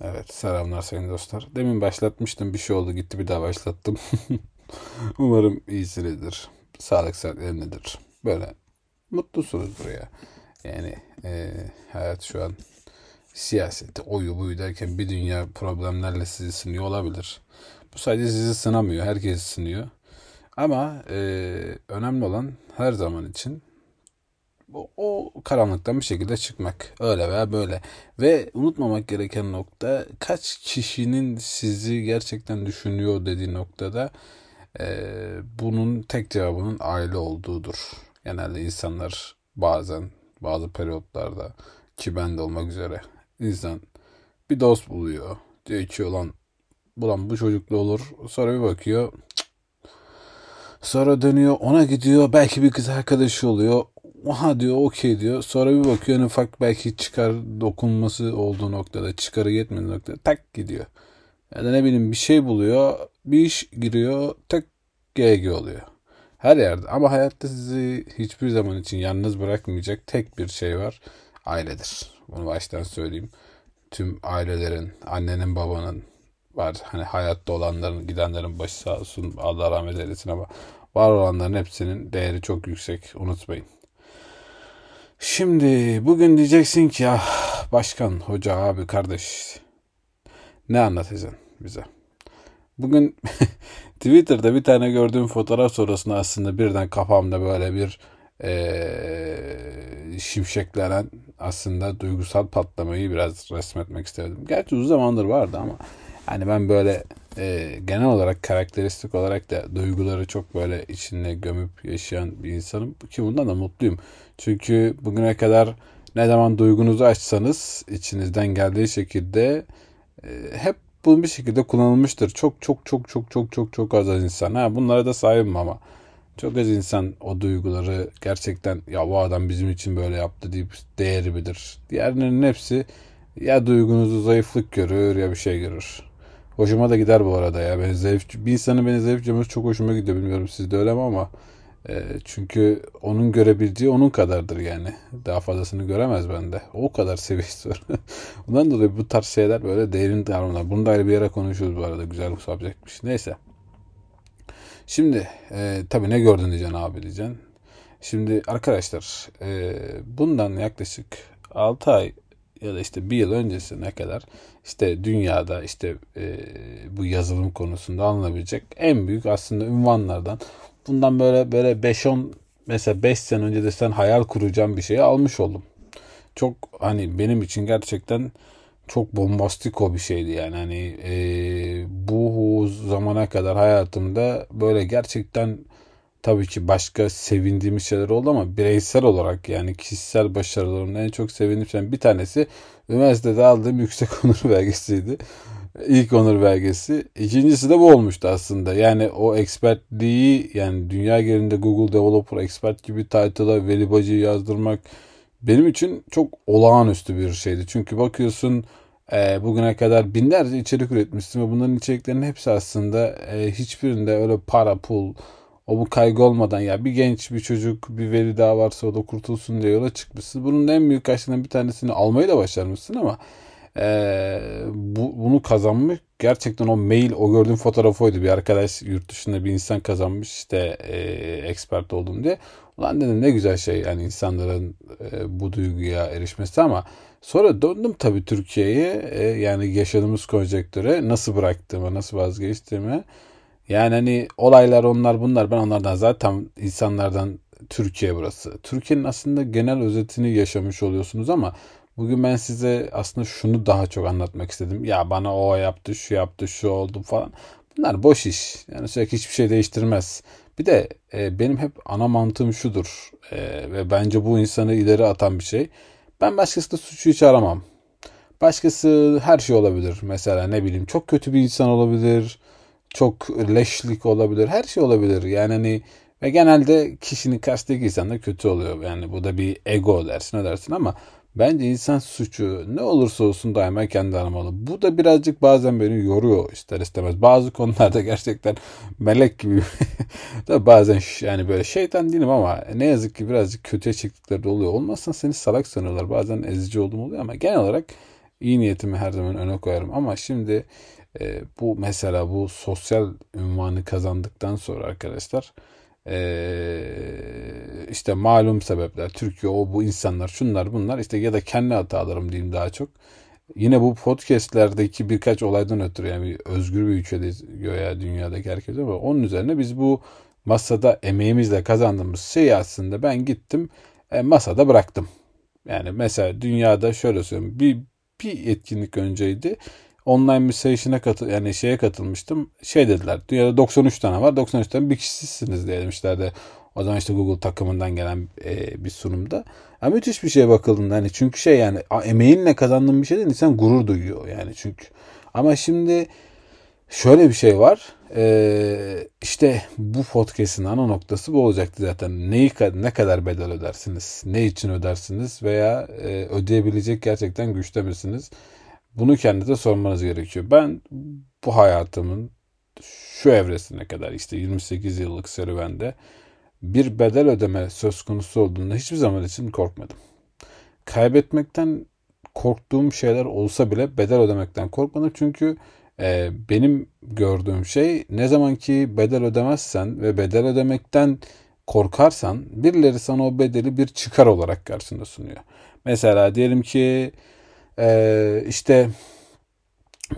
Evet selamlar sayın dostlar. Demin başlatmıştım bir şey oldu gitti bir daha başlattım. Umarım iyisinizdir. Sağlık saatlerindedir. Böyle mutlusunuzdur ya. Yani e, hayat şu an siyaseti oyu buyu derken bir dünya problemlerle sizi sınıyor olabilir. Bu sadece sizi sınamıyor. Herkes sınıyor. Ama e, önemli olan her zaman için o karanlıktan bir şekilde çıkmak. Öyle veya böyle. Ve unutmamak gereken nokta kaç kişinin sizi gerçekten düşünüyor dediği noktada e, bunun tek cevabının aile olduğudur. Genelde insanlar bazen bazı periyotlarda ki ben de olmak üzere insan bir dost buluyor. Diyor ki olan bulan bu çocuklu olur. Sonra bir bakıyor Sonra dönüyor ona gidiyor belki bir kız arkadaşı oluyor Oha diyor okey diyor. Sonra bir bakıyor en ufak belki çıkar dokunması olduğu noktada çıkarı yetmediği noktada tak gidiyor. Ya da ne bileyim bir şey buluyor bir iş giriyor tek GG oluyor. Her yerde ama hayatta sizi hiçbir zaman için yalnız bırakmayacak tek bir şey var. Ailedir. Bunu baştan söyleyeyim. Tüm ailelerin, annenin, babanın var. Hani hayatta olanların, gidenlerin başı sağ olsun. Allah rahmet eylesin ama var olanların hepsinin değeri çok yüksek. Unutmayın. Şimdi bugün diyeceksin ki ah, başkan, hoca, abi, kardeş ne anlatacaksın bize? Bugün Twitter'da bir tane gördüğüm fotoğraf sonrasında aslında birden kafamda böyle bir ee, şimşeklenen aslında duygusal patlamayı biraz resmetmek istedim. Gerçi uzun zamandır vardı ama hani ben böyle e, genel olarak karakteristik olarak da duyguları çok böyle içinde gömüp yaşayan bir insanım ki bundan da mutluyum. Çünkü bugüne kadar ne zaman duygunuzu açsanız içinizden geldiği şekilde e, hep bu bir şekilde kullanılmıştır. Çok çok çok çok çok çok çok az insan. Ha bunlara da sahibim ama çok az insan o duyguları gerçekten ya bu adam bizim için böyle yaptı deyip değeri bilir. Diğerlerinin hepsi ya duygunuzu zayıflık görür ya bir şey görür. Hoşuma da gider bu arada ya. Ben zayıf, bir insanın beni zayıf görmesi çok hoşuma gidiyor. Bilmiyorum sizde öyle mi ama e, çünkü onun görebildiği onun kadardır yani. Daha fazlasını göremez bende. O kadar seviyesi var. Ondan dolayı bu tarz şeyler böyle derin davranlar. Bunu da ayrı bir yere konuşuyoruz bu arada. Güzel bir subjectmiş. Neyse. Şimdi e, tabii ne gördün diyeceksin abi diyeceksin. Şimdi arkadaşlar e, bundan yaklaşık 6 ay ya da işte bir yıl öncesine kadar işte dünyada işte e, bu yazılım konusunda alınabilecek en büyük aslında ünvanlardan bundan böyle böyle 5-10 mesela 5 sene önce de sen hayal kuracağım bir şeyi almış oldum. Çok hani benim için gerçekten çok bombastik o bir şeydi yani hani e, bu zamana kadar hayatımda böyle gerçekten tabii ki başka sevindiğimiz şeyler oldu ama bireysel olarak yani kişisel başarılarımda en çok sevindiğim şey bir tanesi üniversitede aldığım yüksek onur belgesiydi. İlk onur belgesi. İkincisi de bu olmuştu aslında. Yani o expertliği yani dünya genelinde Google Developer Expert gibi title'a Veli Bacı'yı yazdırmak benim için çok olağanüstü bir şeydi. Çünkü bakıyorsun e, bugüne kadar binlerce içerik üretmişsin ve bunların içeriklerinin hepsi aslında e, hiçbirinde öyle para, pul, o bu kaygı olmadan ya bir genç bir çocuk bir veri daha varsa o da kurtulsun diye yola çıkmışsın. Bunun en büyük kaçlarından bir tanesini almayı da başarmışsın ama e, bu, bunu kazanmış. Gerçekten o mail o gördüğüm fotoğraf oydu. Bir arkadaş yurt dışında bir insan kazanmış işte e, expert oldum diye. Ulan dedim ne güzel şey yani insanların e, bu duyguya erişmesi ama sonra döndüm tabii Türkiye'ye e, yani yaşadığımız konjektüre nasıl bıraktığımı nasıl vazgeçtiğimi yani hani olaylar onlar bunlar ben onlardan zaten insanlardan Türkiye burası. Türkiye'nin aslında genel özetini yaşamış oluyorsunuz ama bugün ben size aslında şunu daha çok anlatmak istedim. Ya bana o yaptı, şu yaptı, şu oldu falan. Bunlar boş iş. Yani sürekli hiçbir şey değiştirmez. Bir de e, benim hep ana mantığım şudur e, ve bence bu insanı ileri atan bir şey. Ben başkasında suçu hiç aramam. Başkası her şey olabilir. Mesela ne bileyim çok kötü bir insan olabilir çok leşlik olabilir. Her şey olabilir. Yani hani ve genelde kişinin karşıdaki insan da kötü oluyor. Yani bu da bir ego dersin ne dersin ama bence insan suçu ne olursa olsun daima kendi aramalı. Bu da birazcık bazen beni yoruyor ister istemez. Bazı konularda gerçekten melek gibi. da bazen yani böyle şeytan değilim ama ne yazık ki birazcık kötüye çıktıkları da oluyor. Olmazsa seni salak sanıyorlar. Bazen ezici olduğum oluyor ama genel olarak iyi niyetimi her zaman öne koyarım ama şimdi e, bu mesela bu sosyal ünvanı kazandıktan sonra arkadaşlar e, işte malum sebepler Türkiye o bu insanlar şunlar bunlar işte ya da kendi hatalarım diyeyim daha çok yine bu podcastlerdeki birkaç olaydan ötürü yani özgür bir ülkedeyiz göya dünyadaki herkes ama onun üzerine biz bu masada emeğimizle kazandığımız şeyi aslında ben gittim e, masada bıraktım. Yani mesela dünyada şöyle söyleyeyim bir, bir etkinlik önceydi online bir session'e katıl yani şeye katılmıştım. Şey dediler. Dünyada 93 tane var. 93 tane bir kişisiniz diye demişlerdi. O zaman işte Google takımından gelen e, bir sunumda. Yani müthiş bir şey bakıldığında hani çünkü şey yani emeğinle kazandığın bir şey değil insan gurur duyuyor yani çünkü. Ama şimdi şöyle bir şey var. Ee, işte bu podcast'in ana noktası bu olacaktı zaten. Neyi ne kadar bedel ödersiniz? Ne için ödersiniz? Veya e, ödeyebilecek gerçekten güçte misiniz? Bunu kendinize sormanız gerekiyor. Ben bu hayatımın şu evresine kadar işte 28 yıllık serüvende bir bedel ödeme söz konusu olduğunda hiçbir zaman için korkmadım. Kaybetmekten korktuğum şeyler olsa bile bedel ödemekten korkmadım. Çünkü e, benim gördüğüm şey ne zaman ki bedel ödemezsen ve bedel ödemekten korkarsan birileri sana o bedeli bir çıkar olarak karşında sunuyor. Mesela diyelim ki e, işte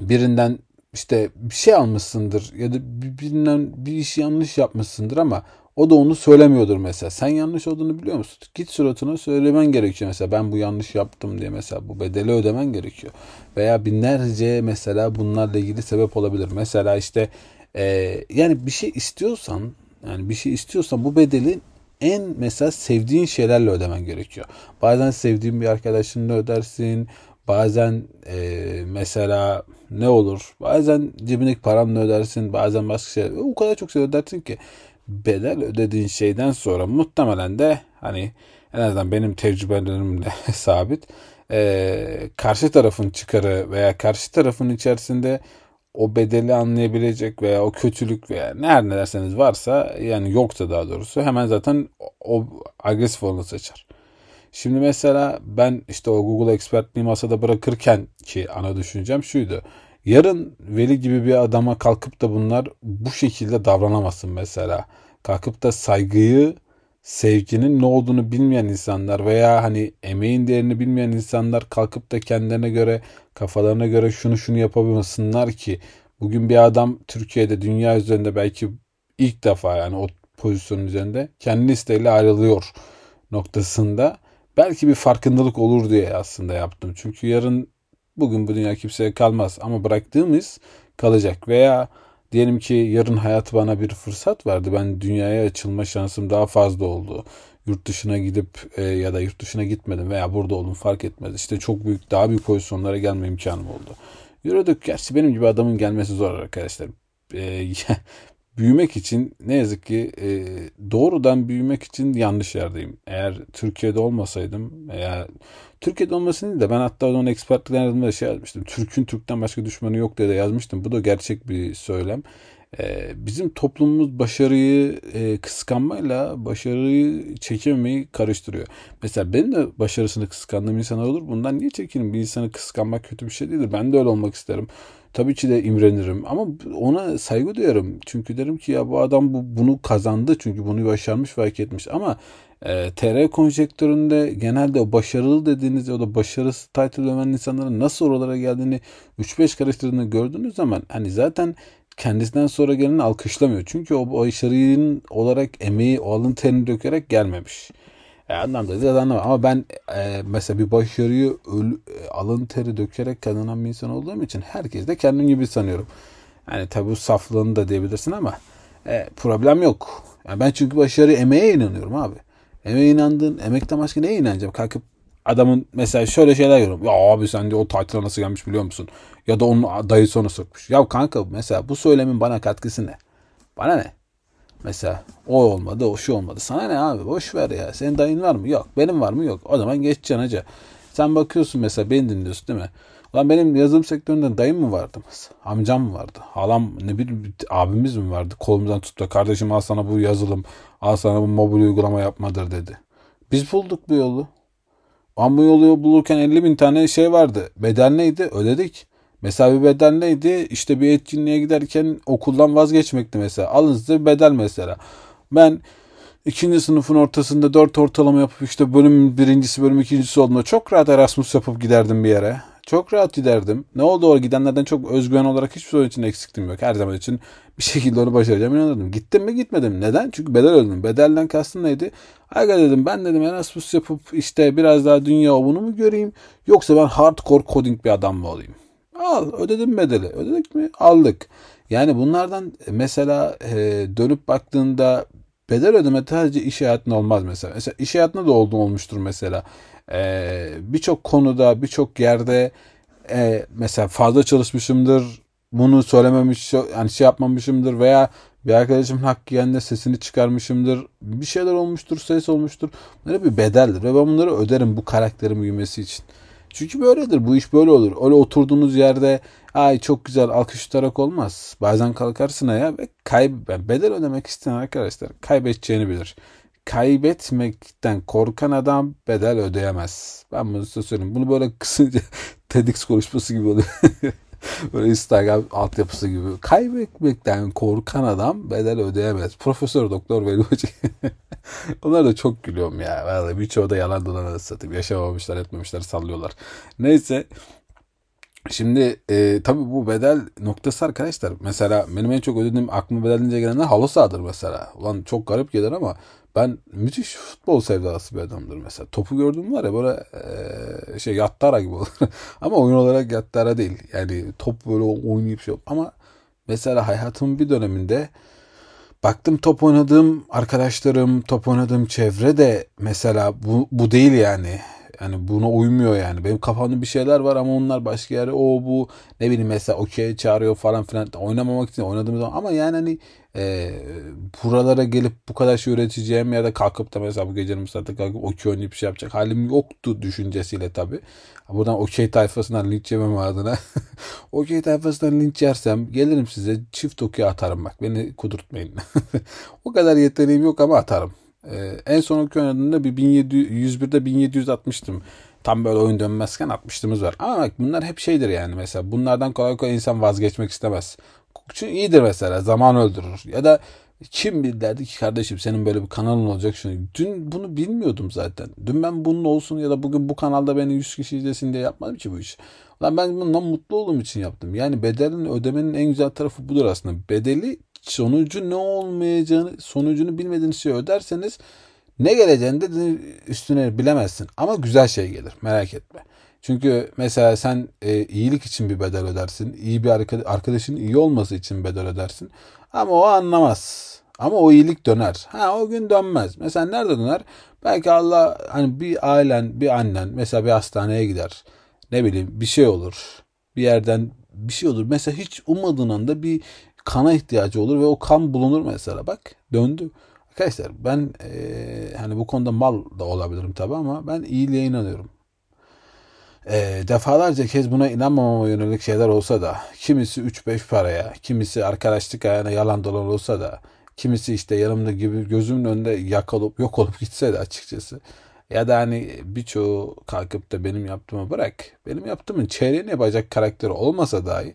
birinden işte bir şey almışsındır ya da birinden bir iş yanlış yapmışsındır ama o da onu söylemiyordur mesela. Sen yanlış olduğunu biliyor musun? Git suratına söylemen gerekiyor mesela. Ben bu yanlış yaptım diye mesela bu bedeli ödemen gerekiyor. Veya binlerce mesela bunlarla ilgili sebep olabilir. Mesela işte e, yani bir şey istiyorsan yani bir şey istiyorsan bu bedeli en mesela sevdiğin şeylerle ödemen gerekiyor. Bazen sevdiğin bir arkadaşınla ödersin. Bazen e, mesela ne olur? Bazen cebindeki paranla ödersin. Bazen başka şey. O kadar çok şey ödersin ki bedel ödediğin şeyden sonra muhtemelen de hani en azından benim tecrübelerimle sabit e, karşı tarafın çıkarı veya karşı tarafın içerisinde o bedeli anlayabilecek veya o kötülük veya ne her ne derseniz varsa yani yoksa daha doğrusu hemen zaten o agresif olanı seçer. Şimdi mesela ben işte o Google expertliği masada bırakırken ki ana düşüncem şuydu. Yarın Veli gibi bir adama kalkıp da bunlar bu şekilde davranamazsın mesela. Kalkıp da saygıyı, sevginin ne olduğunu bilmeyen insanlar veya hani emeğin değerini bilmeyen insanlar kalkıp da kendilerine göre, kafalarına göre şunu şunu yapabilmesinler ki bugün bir adam Türkiye'de dünya üzerinde belki ilk defa yani o pozisyonun üzerinde kendi isteğiyle ayrılıyor noktasında belki bir farkındalık olur diye aslında yaptım. Çünkü yarın bugün bu dünya kimseye kalmaz ama bıraktığımız kalacak veya diyelim ki yarın hayat bana bir fırsat verdi. Ben dünyaya açılma şansım daha fazla oldu. Yurt dışına gidip e, ya da yurt dışına gitmedim veya burada oldum fark etmez. İşte çok büyük daha büyük pozisyonlara gelme imkanım oldu. Yürüdük. Gerçi benim gibi adamın gelmesi zor arkadaşlar. E, büyümek için ne yazık ki e, doğrudan büyümek için yanlış yerdeyim. Eğer Türkiye'de olmasaydım veya Türkiye'de olmasın de ben hatta onun ekspertliklerinde şey yazmıştım. Türk'ün Türk'ten başka düşmanı yok diye de yazmıştım. Bu da gerçek bir söylem. E, bizim toplumumuz başarıyı e, kıskanmayla başarıyı çekememeyi karıştırıyor. Mesela benim de başarısını kıskandığım insanlar olur. Bundan niye çekinin? Bir insanı kıskanmak kötü bir şey değildir. Ben de öyle olmak isterim. Tabii ki de imrenirim ama ona saygı duyarım. Çünkü derim ki ya bu adam bu bunu kazandı çünkü bunu başarmış ve hak etmiş. Ama e, TR konjektöründe genelde o başarılı dediğiniz o da başarısı title veren insanların nasıl oralara geldiğini 3-5 karıştırdığını gördüğünüz zaman hani zaten kendisinden sonra geleni alkışlamıyor. Çünkü o başarının olarak emeği, o alın terini dökerek gelmemiş. E, anlamda değil anlamda. Ama ben e, mesela bir başarıyı ölü, e, alın teri dökerek kazanan bir insan olduğum için herkes de kendim gibi sanıyorum. Yani tabi bu saflığını da diyebilirsin ama e, problem yok. Yani ben çünkü başarı emeğe inanıyorum abi. Emeğe inandın, emekten başka neye inanacağım? Kalkıp adamın mesela şöyle şeyler görüyorum. Ya abi sen de o title'a nasıl gelmiş biliyor musun? Ya da onun dayısı onu sokmuş. Ya kanka mesela bu söylemin bana katkısı ne? Bana ne? Mesela o olmadı, o şu olmadı. Sana ne abi? Boş ver ya. Senin dayın var mı? Yok. Benim var mı? Yok. O zaman geçeceksin hacı. Sen bakıyorsun mesela beni dinliyorsun değil mi? Lan benim yazılım sektöründe dayım mı vardı? Amcam mı vardı? Halam ne bir abimiz mi vardı? Kolumuzdan tuttu. Kardeşim al sana bu yazılım, al sana bu mobil uygulama yapmadır dedi. Biz bulduk bu yolu. Ama yolu bulurken 50 bin tane şey vardı. Bedel neydi? Ödedik. Mesela bir bedel neydi? İşte bir etkinliğe giderken okuldan vazgeçmekti mesela. Alın size bir bedel mesela. Ben ikinci sınıfın ortasında dört ortalama yapıp işte bölüm birincisi bölüm ikincisi olduğunda çok rahat Erasmus yapıp giderdim bir yere. Çok rahat giderdim. Ne oldu o gidenlerden çok özgüven olarak hiçbir zaman için eksiktim yok. Her zaman için bir şekilde onu başaracağım inanırdım. Gittim mi gitmedim. Neden? Çünkü bedel ödedim. Bedelden kastım neydi? Aga dedim ben dedim Erasmus yapıp işte biraz daha dünya ovunu mu göreyim? Yoksa ben hardcore coding bir adam mı olayım? Al ödedim bedeli. Ödedik mi? Aldık. Yani bunlardan mesela e, dönüp baktığında bedel ödeme sadece iş hayatında olmaz mesela. Mesela iş hayatında da oldu olmuştur mesela. E, birçok konuda birçok yerde e, mesela fazla çalışmışımdır. Bunu söylememiş yani şey yapmamışımdır veya bir arkadaşımın hakkı yerinde sesini çıkarmışımdır. Bir şeyler olmuştur, ses olmuştur. Bunlar bir bedeldir ve ben bunları öderim bu karakterin büyümesi için. Çünkü böyledir. Bu iş böyle olur. Öyle oturduğunuz yerde ay çok güzel alkış tutarak olmaz. Bazen kalkarsın ya ve kayb bedel ödemek isteyen arkadaşlar kaybedeceğini bilir. Kaybetmekten korkan adam bedel ödeyemez. Ben bunu size söyleyeyim. Bunu böyle kısaca TEDx konuşması gibi oluyor. Böyle Instagram altyapısı gibi. Kaybetmekten korkan adam bedel ödeyemez. Profesör Doktor Veli Hoca. Onlar da çok gülüyorum ya. Vallahi birçoğu da yalan dolan satayım. Yaşamamışlar etmemişler sallıyorlar. Neyse. Şimdi e, tabii bu bedel noktası arkadaşlar. Mesela benim en çok ödediğim aklıma bedel deyince gelenler halı sahadır mesela. Ulan çok garip gelir ama ben müthiş futbol sevdalısı bir adamdır mesela. Topu gördüm var ya böyle e, şey yattara gibi olur. ama oyun olarak yattara değil. Yani top böyle oynayıp şey Ama mesela hayatımın bir döneminde baktım top oynadığım arkadaşlarım, top oynadığım çevre de mesela bu, bu değil yani. Yani buna uymuyor yani. Benim kafamda bir şeyler var ama onlar başka yere o bu ne bileyim mesela okey çağırıyor falan filan. Oynamamak için oynadığım zaman ama yani hani e, buralara gelip bu kadar şey üreteceğim ya da kalkıp da mesela bu gecenin saatte kalkıp okey oynayıp bir şey yapacak halim yoktu düşüncesiyle tabi. Buradan okey tayfasından linç yemem adına. okey tayfasından linç yersem gelirim size çift okey atarım bak beni kudurtmayın. o kadar yeteneğim yok ama atarım. Ee, en son oynadığımda bir 1700, 101'de 1700 atmıştım. Tam böyle oyun dönmezken atmıştığımız var. Ama bak bunlar hep şeydir yani mesela. Bunlardan kolay kolay insan vazgeçmek istemez. Çünkü iyidir mesela. Zaman öldürür. Ya da kim bir derdi ki kardeşim senin böyle bir kanalın olacak şunu. Dün bunu bilmiyordum zaten. Dün ben bunun olsun ya da bugün bu kanalda beni 100 kişi izlesin diye yapmadım ki bu işi. Lan ben bundan mutlu olduğum için yaptım. Yani bedelin ödemenin en güzel tarafı budur aslında. Bedeli sonucu ne olmayacağını, sonucunu bilmediğiniz şeyi öderseniz ne geleceğini de üstüne bilemezsin. Ama güzel şey gelir. Merak etme. Çünkü mesela sen e, iyilik için bir bedel ödersin. İyi bir arkadaşın iyi olması için bedel ödersin. Ama o anlamaz. Ama o iyilik döner. Ha o gün dönmez. Mesela nerede döner? Belki Allah hani bir ailen, bir annen mesela bir hastaneye gider. Ne bileyim bir şey olur. Bir yerden bir şey olur. Mesela hiç ummadığın anda bir kana ihtiyacı olur ve o kan bulunur mesela. Bak döndü. Arkadaşlar ben e, hani bu konuda mal da olabilirim tabi ama ben iyiliğe inanıyorum. E, defalarca kez buna inanmamama yönelik şeyler olsa da kimisi 3-5 paraya, kimisi arkadaşlık ayağına yalan dolan olsa da kimisi işte yanımda gibi gözümün önünde yakalıp yok olup gitse de açıkçası ya da hani birçoğu kalkıp da benim yaptığımı bırak. Benim yaptığımın çeyreğini yapacak karakteri olmasa dahi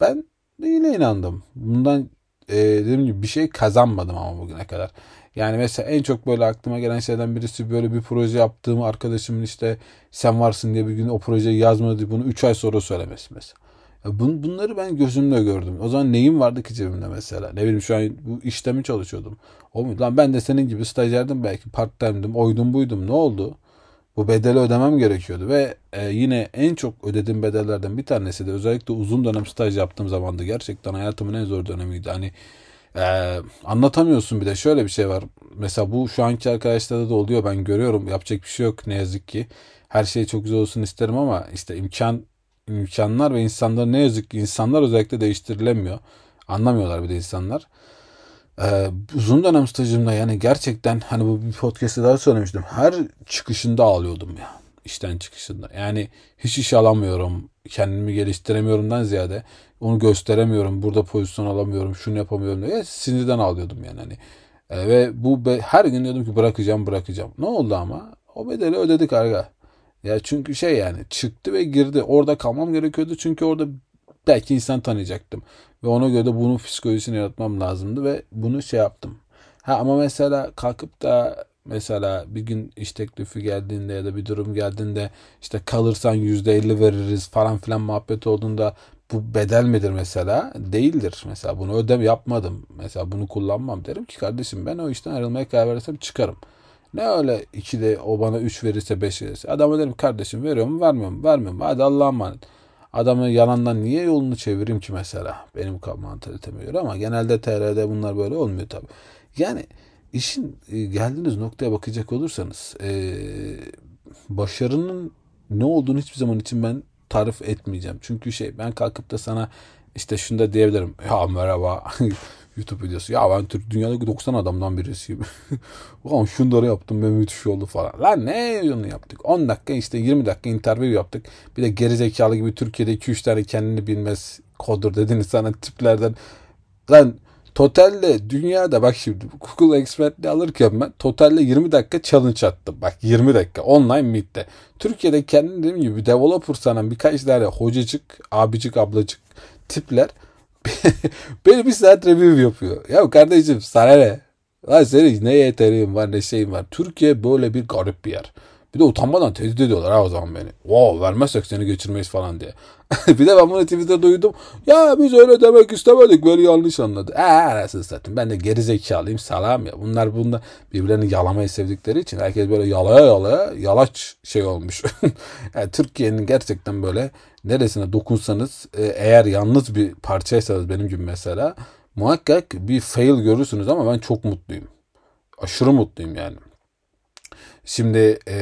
ben yine inandım. Bundan e, dediğim gibi bir şey kazanmadım ama bugüne kadar. Yani mesela en çok böyle aklıma gelen şeyden birisi böyle bir proje yaptığım arkadaşımın işte sen varsın diye bir gün o projeyi yazmadı bunu 3 ay sonra söylemesi mesela. Bun, bunları ben gözümle gördüm. O zaman neyim vardı ki cebimde mesela? Ne bileyim şu an bu işte mi çalışıyordum? O muydu? Lan ben de senin gibi stajyerdim belki part time'dim. Oydum buydum. Ne oldu? Bu bedeli ödemem gerekiyordu ve e, yine en çok ödediğim bedellerden bir tanesi de özellikle uzun dönem staj yaptığım zamandı. Gerçekten hayatımın en zor dönemiydi. Hani ee, anlatamıyorsun bir de şöyle bir şey var. Mesela bu şu anki arkadaşlarda da oluyor ben görüyorum yapacak bir şey yok ne yazık ki. Her şey çok güzel olsun isterim ama işte imkan imkanlar ve insanlar ne yazık ki insanlar özellikle değiştirilemiyor. Anlamıyorlar bir de insanlar. Ee, uzun dönem stajımda yani gerçekten hani bu bir podcast'te daha söylemiştim. Her çıkışında ağlıyordum ya. işten çıkışında. Yani hiç iş alamıyorum. Kendimi geliştiremiyorumdan ziyade onu gösteremiyorum. Burada pozisyon alamıyorum. Şunu yapamıyorum diye sinirden ağlıyordum yani hani. E, ve bu be, her gün diyordum ki bırakacağım bırakacağım. Ne oldu ama? O bedeli ödedik arga. Ya çünkü şey yani çıktı ve girdi. Orada kalmam gerekiyordu çünkü orada belki insan tanıyacaktım. Ve ona göre de bunun psikolojisini yaratmam lazımdı ve bunu şey yaptım. Ha ama mesela kalkıp da mesela bir gün iş teklifi geldiğinde ya da bir durum geldiğinde işte kalırsan yüzde elli veririz falan filan muhabbet olduğunda bu bedel midir mesela? Değildir. Mesela bunu ödem yapmadım. Mesela bunu kullanmam. Derim ki kardeşim ben o işten ayrılmaya karar verirsem çıkarım. Ne öyle iki de o bana üç verirse beş verirse. Adama derim kardeşim veriyor mu vermiyor mu? Vermiyorum. Hadi Allah'a emanet. Adamı yalandan niye yolunu çevireyim ki mesela? Benim mantaliteme göre ama genelde TR'de bunlar böyle olmuyor tabii. Yani işin e, geldiğiniz noktaya bakacak olursanız e, başarının ne olduğunu hiçbir zaman için ben tarif etmeyeceğim. Çünkü şey ben kalkıp da sana işte şunu da diyebilirim. Ya merhaba YouTube videosu. Ya ben Türk dünyadaki 90 adamdan birisiyim. Ulan şunları yaptım ve müthiş oldu falan. Lan ne onu yaptık? 10 dakika işte 20 dakika interview yaptık. Bir de gerizekalı gibi Türkiye'de 2-3 tane kendini bilmez kodur dediniz sana tiplerden. Lan Totalde dünyada bak şimdi Google Expert'li alırken ben totalde 20 dakika challenge attım. Bak 20 dakika online meet'te. Türkiye'de kendim dediğim gibi developer sanan birkaç tane hocacık, abicik, ablacık tipler beni bir saat review yapıyor. Ya kardeşim sana ne? Lan senin ne yeteneğin var ne şeyin var. Türkiye böyle bir garip bir yer. Bir de utanmadan tehdit ediyorlar ha o zaman beni. Wow vermezsek seni geçirmeyiz falan diye. bir de ben bunu Twitter'da duydum. Ya biz öyle demek istemedik. Beni yanlış anladı. Eee anasını satayım. Ben de gerizekalıyım salam ya. Bunlar bunda birbirlerini yalamayı sevdikleri için herkes böyle yalaya yalaya yalaç şey olmuş. yani Türkiye'nin gerçekten böyle neresine dokunsanız e, eğer yalnız bir parçaysanız benim gibi mesela muhakkak bir fail görürsünüz ama ben çok mutluyum. Aşırı mutluyum yani. Şimdi e,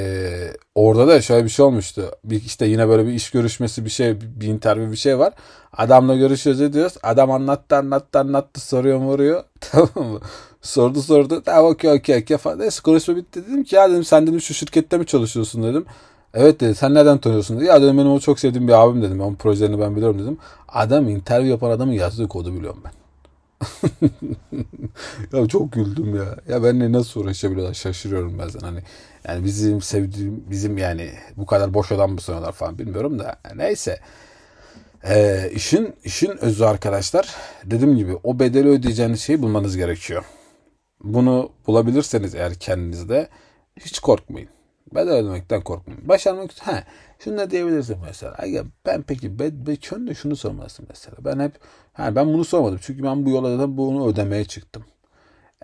orada da şöyle bir şey olmuştu. Bir işte yine böyle bir iş görüşmesi bir şey bir interview bir şey var. Adamla görüşüyoruz ediyoruz. Adam anlattı anlattı anlattı soruyor vuruyor. Tamam mı? Sordu sordu. Tamam okey okey okey falan. Neyse konuşma bitti. Dedim ki ya dedim sen dedim şu şirkette mi çalışıyorsun dedim. Evet dedi sen nereden tanıyorsun. Ya dedim benim o çok sevdiğim bir abim dedim. Onun projelerini ben biliyorum dedim. Adam interview yapan adamın yazdığı kodu biliyorum ben. ya çok güldüm ya. Ya benle nasıl uğraşabiliyorlar şaşırıyorum bazen hani. Yani bizim sevdiğim bizim yani bu kadar boş adam mı sanıyorlar falan bilmiyorum da neyse. Ee, işin işin özü arkadaşlar dediğim gibi o bedeli ödeyeceğiniz şeyi bulmanız gerekiyor. Bunu bulabilirseniz eğer kendinizde hiç korkmayın. Bedel ödemekten korkmayın. Başarmak ha şunu da diyebilirsin mesela. Ya ben peki ben, ben de şunu sormalısın mesela. Ben hep ha ben bunu sormadım. Çünkü ben bu yola da bunu ödemeye çıktım.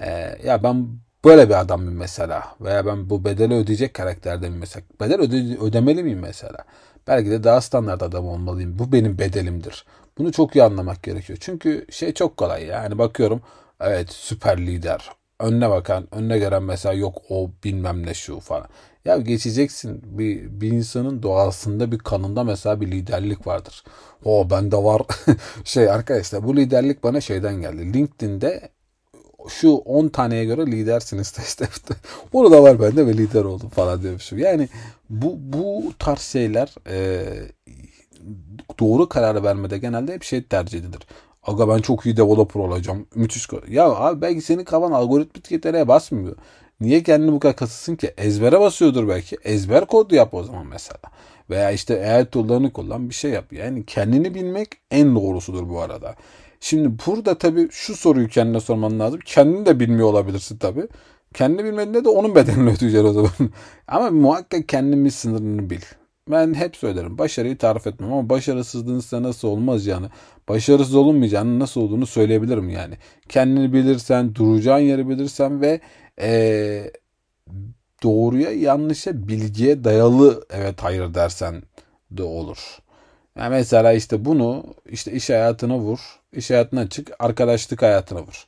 Ee, ya ben böyle bir adamım mesela. Veya ben bu bedeli ödeyecek karakterde miyim mesela. Bedel öde, ödemeli miyim mesela. Belki de daha standart adam olmalıyım. Bu benim bedelimdir. Bunu çok iyi anlamak gerekiyor. Çünkü şey çok kolay yani bakıyorum evet süper lider. Önüne bakan, önüne gelen mesela yok o bilmem ne şu falan. Ya geçeceksin. Bir, bir insanın doğasında bir kanında mesela bir liderlik vardır. O bende var. şey arkadaşlar bu liderlik bana şeyden geldi. LinkedIn'de şu 10 taneye göre lidersiniz test işte. Onu da var bende ve lider oldum falan demişim. Yani bu bu tarz şeyler e, doğru kararı vermede genelde hep şey tercih edilir. Aga ben çok iyi developer olacağım. Müthiş. Ya abi belki senin kafan algoritmik yeteneğe basmıyor. Niye kendini bu kadar kasılsın ki? Ezbere basıyordur belki. Ezber kodu yap o zaman mesela. Veya işte AI tool'larını kullan bir şey yap. Yani kendini bilmek en doğrusudur bu arada. Şimdi burada tabii şu soruyu kendine sorman lazım. Kendini de bilmiyor olabilirsin tabii. Kendini bilmediğinde de onun bedelini ödeyeceksin o zaman. ama muhakkak kendinin sınırını bil. Ben hep söylerim. Başarıyı tarif etmem ama başarısızlığın size nasıl olmaz yani. Başarısız olunmayacağını nasıl olduğunu söyleyebilirim yani. Kendini bilirsen, duracağın yeri bilirsen ve ee, doğruya yanlışa bilgiye dayalı evet hayır dersen de olur. Yani mesela işte bunu işte iş hayatına vur. iş hayatına çık. Arkadaşlık hayatına vur.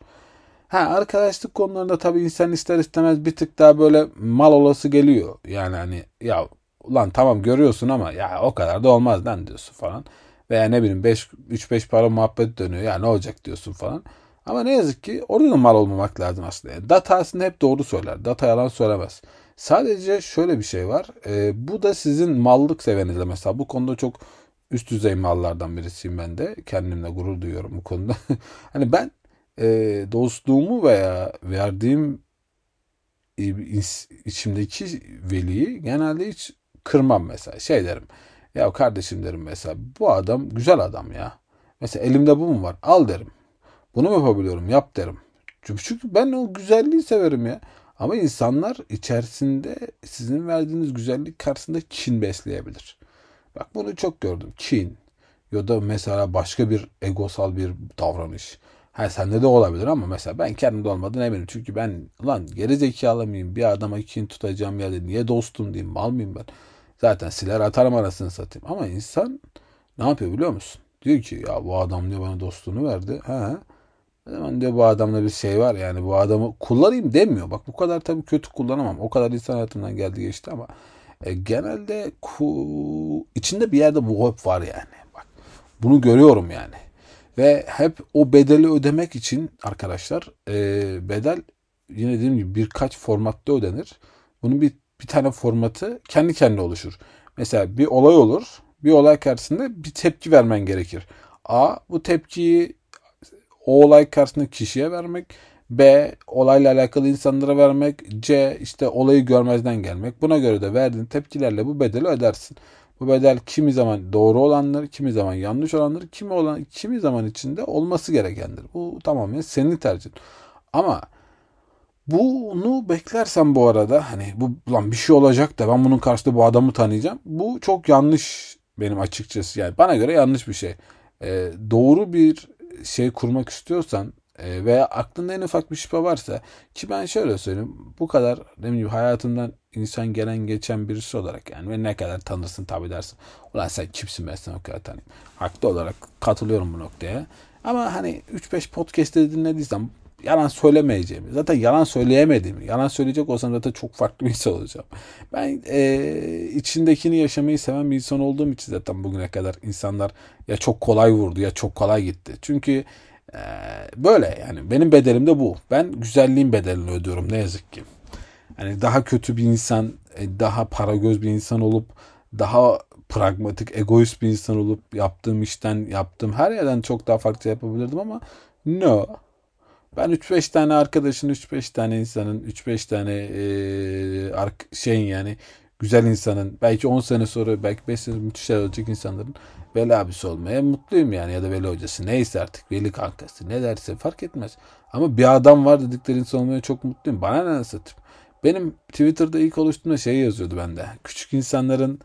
Ha arkadaşlık konularında tabii insan ister istemez bir tık daha böyle mal olası geliyor. Yani hani ya ulan tamam görüyorsun ama ya o kadar da olmaz lan diyorsun falan. Veya ne bileyim 3-5 para muhabbet dönüyor. Ya ne olacak diyorsun falan. Ama ne yazık ki orada da mal olmamak lazım aslında. Yani data aslında hep doğru söyler. Data yalan söylemez. Sadece şöyle bir şey var. E, bu da sizin mallık sevenizle mesela. Bu konuda çok üst düzey mallardan birisiyim ben de. Kendimle gurur duyuyorum bu konuda. hani ben e, dostluğumu veya verdiğim içimdeki veliyi genelde hiç kırmam mesela. Şey derim. Ya kardeşim derim mesela bu adam güzel adam ya. Mesela elimde bu mu var? Al derim. Bunu mu yapabiliyorum? Yap derim. Çünkü ben o güzelliği severim ya. Ama insanlar içerisinde sizin verdiğiniz güzellik karşısında kin besleyebilir. Bak bunu çok gördüm. Kin. Ya da mesela başka bir egosal bir davranış. Ha sende de olabilir ama mesela ben kendimde olmadığını eminim. Çünkü ben lan geri zekalı mıyım? Bir adama kin tutacağım yerde niye dostum diyeyim? Mal mıyım ben? Zaten siler atarım arasını satayım. Ama insan ne yapıyor biliyor musun? Diyor ki ya bu adam diyor bana dostluğunu verdi. O zaman diyor bu adamda bir şey var yani bu adamı kullanayım demiyor. Bak bu kadar tabii kötü kullanamam. O kadar insan hayatımdan geldi geçti ama e, genelde ku, içinde bir yerde bu hep var yani. Bak bunu görüyorum yani. Ve hep o bedeli ödemek için arkadaşlar e, bedel yine dediğim gibi birkaç formatta ödenir. Bunun bir, bir tane formatı kendi kendine oluşur. Mesela bir olay olur. Bir olay karşısında bir tepki vermen gerekir. A. Bu tepkiyi o olay karşısında kişiye vermek. B. Olayla alakalı insanlara vermek. C. işte olayı görmezden gelmek. Buna göre de verdiğin tepkilerle bu bedeli ödersin. Bu bedel kimi zaman doğru olandır, kimi zaman yanlış olandır, kimi olan kimi zaman içinde olması gerekendir. Bu tamamen senin tercihin. Ama bunu beklersen bu arada hani bu lan bir şey olacak da ben bunun karşısında bu adamı tanıyacağım. Bu çok yanlış benim açıkçası yani bana göre yanlış bir şey. Ee, doğru bir şey kurmak istiyorsan e, veya aklında en ufak bir şüphe varsa ki ben şöyle söyleyeyim bu kadar demin gibi hayatımdan insan gelen geçen birisi olarak yani ve ne kadar tanırsın tabi dersin. Ulan sen kimsin ben sana o kadar tanıyayım. Haklı olarak katılıyorum bu noktaya. Ama hani 3-5 podcast'te dinlediysem yalan söylemeyeceğimi, zaten yalan söyleyemediğimi, yalan söyleyecek olsam zaten çok farklı bir insan olacağım. Ben e, içindekini yaşamayı seven bir insan olduğum için zaten bugüne kadar insanlar ya çok kolay vurdu ya çok kolay gitti. Çünkü e, böyle yani benim bedelim de bu. Ben güzelliğin bedelini ödüyorum ne yazık ki. Yani daha kötü bir insan, e, daha para göz bir insan olup daha pragmatik, egoist bir insan olup yaptığım işten, yaptığım her yerden çok daha farklı yapabilirdim ama no. Ben 3-5 tane arkadaşın, 3-5 tane insanın, 3-5 tane e, şeyin yani güzel insanın, belki 10 sene sonra, belki 5 sene müthiş olacak insanların veli abisi olmaya mutluyum yani ya da veli hocası neyse artık veli kankası ne derse fark etmez. Ama bir adam var dedikleri insan olmaya çok mutluyum. Bana ne satayım. Benim Twitter'da ilk oluştuğumda şey yazıyordu bende. Küçük insanların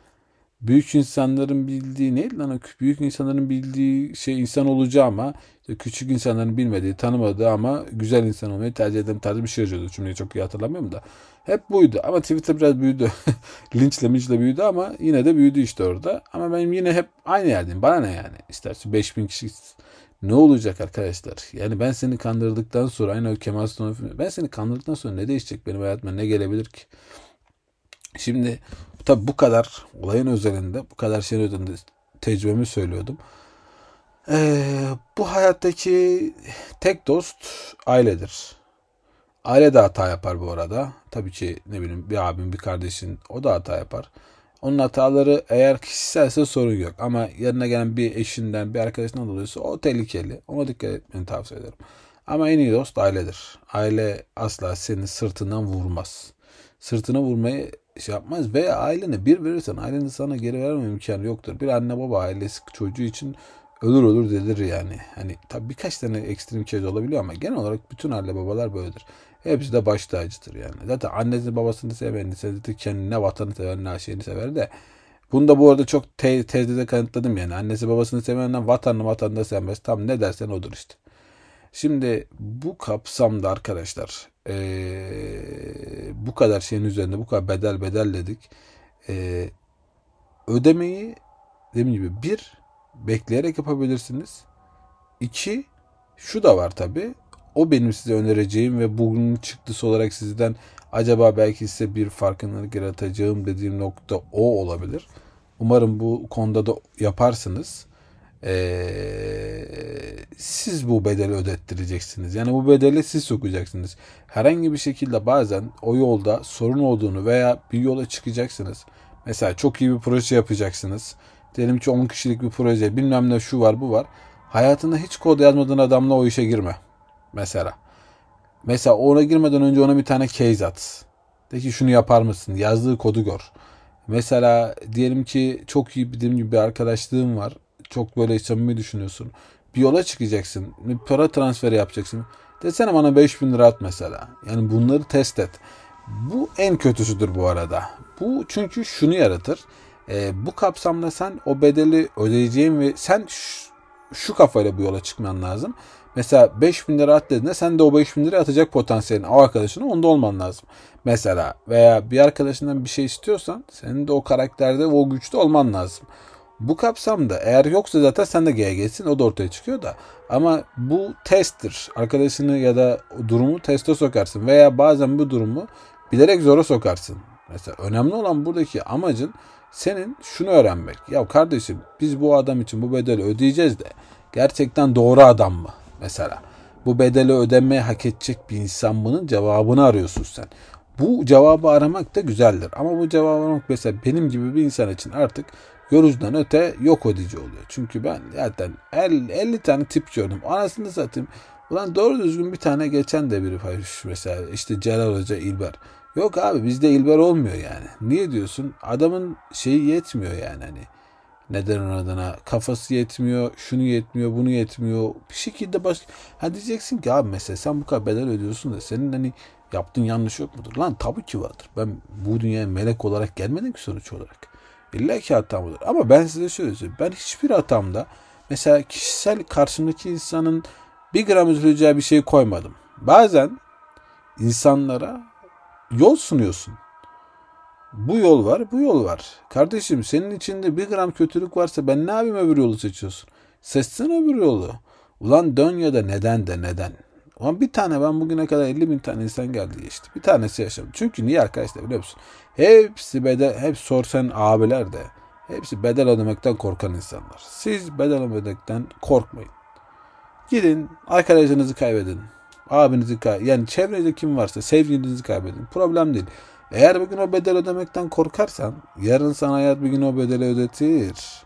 büyük insanların bildiği ne lan büyük insanların bildiği şey insan olacağı ama işte küçük insanların bilmediği, tanımadığı ama güzel insan olmayı tercih eden tarzı bir şey yazıyordu. Cümleyi çok iyi hatırlamıyorum da. Hep buydu ama Twitter biraz büyüdü. linçle minçle büyüdü ama yine de büyüdü işte orada. Ama benim yine hep aynı yerdeyim. Bana ne yani? İsterse 5000 kişi ne olacak arkadaşlar? Yani ben seni kandırdıktan sonra aynı o Kemal Sunal. Ben seni kandırdıktan sonra ne değişecek benim hayatıma ne gelebilir ki? Şimdi tabi bu kadar olayın özelinde bu kadar şeyin özelinde tecrübemi söylüyordum. Ee, bu hayattaki tek dost ailedir. Aile de hata yapar bu arada. Tabii ki ne bileyim bir abim bir kardeşin o da hata yapar. Onun hataları eğer kişiselse sorun yok. Ama yerine gelen bir eşinden, bir arkadaşından dolayısı o tehlikeli. Ona dikkat etmeni tavsiye ederim. Ama en iyi dost ailedir. Aile asla senin sırtından vurmaz. Sırtına vurmayı şey yapmaz veya ailene bir verirsen ailenin sana geri verme imkanı yoktur. Bir anne baba ailesi çocuğu için ölür ölür dedir yani. Hani tabii birkaç tane ekstrem kez olabiliyor ama genel olarak bütün aile babalar böyledir. Hepsi de baş tacıdır yani. Zaten annesini babasını seven, zaten kendine vatanı seven, ne şeyini sever de. Bunu da bu arada çok te tezde kanıtladım yani. Annesi babasını sevenden vatanını vatanını sevmez. Tam ne dersen odur işte. Şimdi bu kapsamda arkadaşlar ee, bu kadar şeyin üzerinde bu kadar bedel bedel dedik. Ee, ödemeyi dediğim gibi bir bekleyerek yapabilirsiniz. İki şu da var tabi o benim size önereceğim ve bugün çıktısı olarak sizden acaba belki size bir farkındalık yaratacağım dediğim nokta o olabilir. Umarım bu konuda da yaparsınız. Ee, siz bu bedeli ödettireceksiniz. Yani bu bedeli siz sokacaksınız. Herhangi bir şekilde bazen o yolda sorun olduğunu veya bir yola çıkacaksınız. Mesela çok iyi bir proje yapacaksınız. Diyelim ki 10 kişilik bir proje bilmem ne şu var bu var. Hayatında hiç kod yazmadığın adamla o işe girme. Mesela. Mesela ona girmeden önce ona bir tane case at. De ki şunu yapar mısın? Yazdığı kodu gör. Mesela diyelim ki çok iyi dediğim gibi bir arkadaşlığın var. Çok böyle samimi düşünüyorsun. Bir yola çıkacaksın. Bir para transferi yapacaksın. Desene bana 5000 lira at mesela. Yani bunları test et. Bu en kötüsüdür bu arada. Bu çünkü şunu yaratır. E, bu kapsamda sen o bedeli ödeyeceğin ve sen şu, şu kafayla bu yola çıkman lazım. Mesela 5000 lira at dediğinde sen de o 5000 lira atacak potansiyelin o arkadaşının onda olman lazım. Mesela veya bir arkadaşından bir şey istiyorsan senin de o karakterde o güçte olman lazım. Bu kapsamda eğer yoksa zaten sen de GG'sin o da ortaya çıkıyor da. Ama bu testtir. Arkadaşını ya da durumu teste sokarsın veya bazen bu durumu bilerek zora sokarsın. Mesela önemli olan buradaki amacın senin şunu öğrenmek. Ya kardeşim biz bu adam için bu bedeli ödeyeceğiz de gerçekten doğru adam mı? Mesela bu bedeli ödemeye hak edecek bir insan bunun cevabını arıyorsun sen. Bu cevabı aramak da güzeldir. Ama bu cevabı aramak mesela benim gibi bir insan için artık yorucudan öte yok edici oluyor. Çünkü ben zaten 50, 50 tane tip gördüm. Anasını satayım. Ulan doğru düzgün bir tane geçen de biri paylaşmış mesela. işte Celal Hoca, İlber. Yok abi bizde İlber olmuyor yani. Niye diyorsun? Adamın şeyi yetmiyor yani hani. Neden onun adına? Kafası yetmiyor, şunu yetmiyor, bunu yetmiyor. Bir şekilde başka... Ha diyeceksin ki abi mesela sen bu kadar bedel ödüyorsun da senin hani yaptığın yanlış yok mudur? Lan tabii ki vardır. Ben bu dünyaya melek olarak gelmedim ki sonuç olarak. İlla ki hatam olur. Ama ben size şöyle söyleyeyim. Ben hiçbir hatamda mesela kişisel karşımdaki insanın bir gram üzüleceği bir şey koymadım. Bazen insanlara yol sunuyorsun. Bu yol var, bu yol var. Kardeşim senin içinde bir gram kötülük varsa ben ne yapayım öbür yolu seçiyorsun? Seçsene öbür yolu. Ulan dön ya da neden de neden. Ama bir tane ben bugüne kadar 50 bin tane insan geldi geçti. Bir tanesi yaşadım. Çünkü niye arkadaşlar biliyor musun? Hepsi bedel, hep sorsan abiler de hepsi bedel ödemekten korkan insanlar. Siz bedel ödemekten korkmayın. Gidin arkadaşınızı kaybedin. Abinizi kaybedin. Yani çevrede kim varsa sevgilinizi kaybedin. Problem değil. Eğer bugün o bedel ödemekten korkarsan yarın sana hayat bir gün o bedeli ödetir.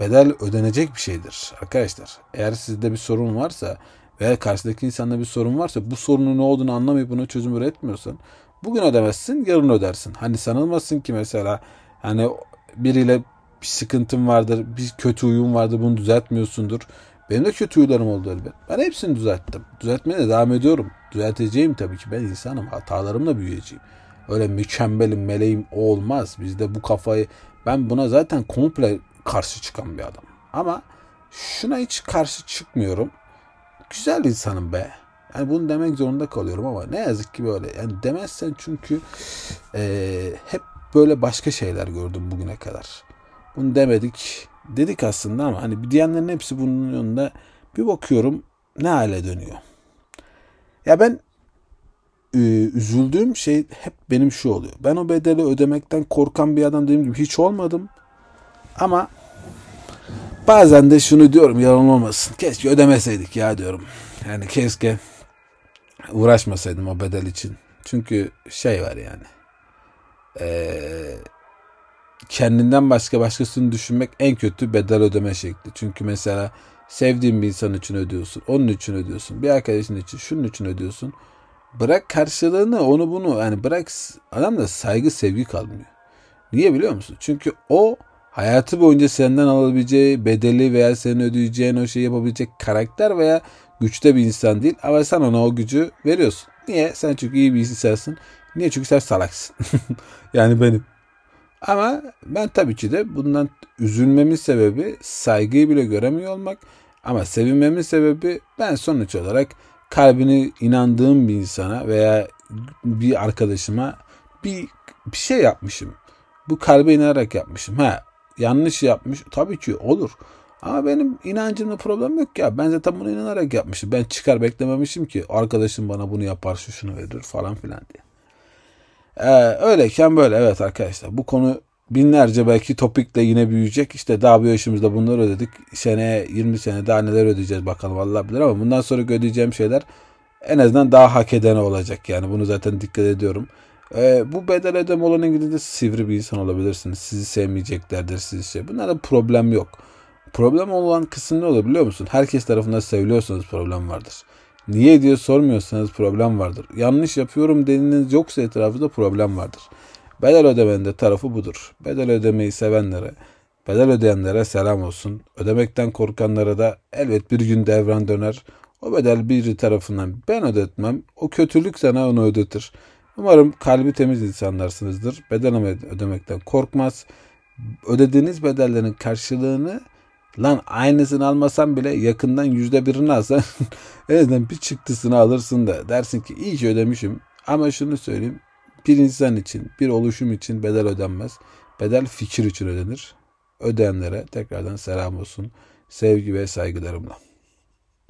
Bedel ödenecek bir şeydir arkadaşlar. Eğer sizde bir sorun varsa veya karşıdaki insanda bir sorun varsa bu sorunun ne olduğunu anlamayıp buna çözüm üretmiyorsan bugün ödemezsin yarın ödersin. Hani sanılmasın ki mesela hani biriyle bir sıkıntın vardır, bir kötü uyum vardır bunu düzeltmiyorsundur. Benim de kötü huylarım oldu elbet. Ben hepsini düzelttim. Düzeltmeye de devam ediyorum. Düzelteceğim tabii ki. Ben insanım. Hatalarımla büyüyeceğim. Öyle mükemmelim, meleğim olmaz. Bizde bu kafayı... Ben buna zaten komple karşı çıkan bir adam. Ama şuna hiç karşı çıkmıyorum. Güzel insanım be. Yani bunu demek zorunda kalıyorum ama ne yazık ki böyle. Yani demezsen çünkü e, hep böyle başka şeyler gördüm bugüne kadar. Bunu demedik. Dedik aslında ama hani diyenlerin hepsi bunun yanında bir bakıyorum ne hale dönüyor. Ya ben e, üzüldüğüm şey hep benim şu oluyor. Ben o bedeli ödemekten korkan bir adam dediğim gibi hiç olmadım. Ama bazen de şunu diyorum yalan olmasın. Keşke ödemeseydik ya diyorum. Yani keşke uğraşmasaydım o bedel için. Çünkü şey var yani. Ee, kendinden başka başkasını düşünmek en kötü bedel ödeme şekli. Çünkü mesela sevdiğin bir insan için ödüyorsun. Onun için ödüyorsun. Bir arkadaşın için şunun için ödüyorsun. Bırak karşılığını onu bunu yani bırak adamda saygı sevgi kalmıyor. Niye biliyor musun? Çünkü o hayatı boyunca senden alabileceği bedeli veya senin ödeyeceğin o şeyi yapabilecek karakter veya güçte bir insan değil. Ama sen ona o gücü veriyorsun. Niye? Sen çünkü iyi bir insansın. Niye? Çünkü sen salaksın. yani benim. Ama ben tabii ki de bundan üzülmemin sebebi saygıyı bile göremiyor olmak. Ama sevinmemin sebebi ben sonuç olarak kalbini inandığım bir insana veya bir arkadaşıma bir, bir şey yapmışım. Bu kalbe inanarak yapmışım. Ha yanlış yapmış. Tabii ki olur. Ama benim inancımda problem yok ya. Ben zaten bunu inanarak yapmışım. Ben çıkar beklememişim ki arkadaşım bana bunu yapar şu şunu verir falan filan diye. Ee, öyleyken böyle evet arkadaşlar. Bu konu binlerce belki topikle yine büyüyecek. İşte daha bir yaşımızda bunları ödedik. Seneye 20 sene daha neler ödeyeceğiz bakalım Allah bilir ama bundan sonra ödeyeceğim şeyler en azından daha hak edene olacak. Yani bunu zaten dikkat ediyorum. Ee, bu bedel ödeme olan İngilizce sivri bir insan olabilirsiniz. Sizi sevmeyeceklerdir sizi şey. Bunlarda problem yok. Problem olan kısım ne olur biliyor musun? Herkes tarafından seviliyorsanız problem vardır. Niye diye sormuyorsanız problem vardır. Yanlış yapıyorum dediğiniz yoksa etrafında problem vardır. Bedel ödemenin de tarafı budur. Bedel ödemeyi sevenlere, bedel ödeyenlere selam olsun. Ödemekten korkanlara da elbet bir gün devran döner. O bedel biri tarafından ben ödetmem. O kötülük sana onu ödetir. Umarım kalbi temiz insanlarsınızdır. Bedel ödemekten korkmaz. Ödediğiniz bedellerin karşılığını lan aynısını almasan bile yakından yüzde birini alsan en azından bir çıktısını alırsın da dersin ki iyi ki ödemişim. Ama şunu söyleyeyim bir insan için bir oluşum için bedel ödenmez. Bedel fikir için ödenir. Ödeyenlere tekrardan selam olsun. Sevgi ve saygılarımla.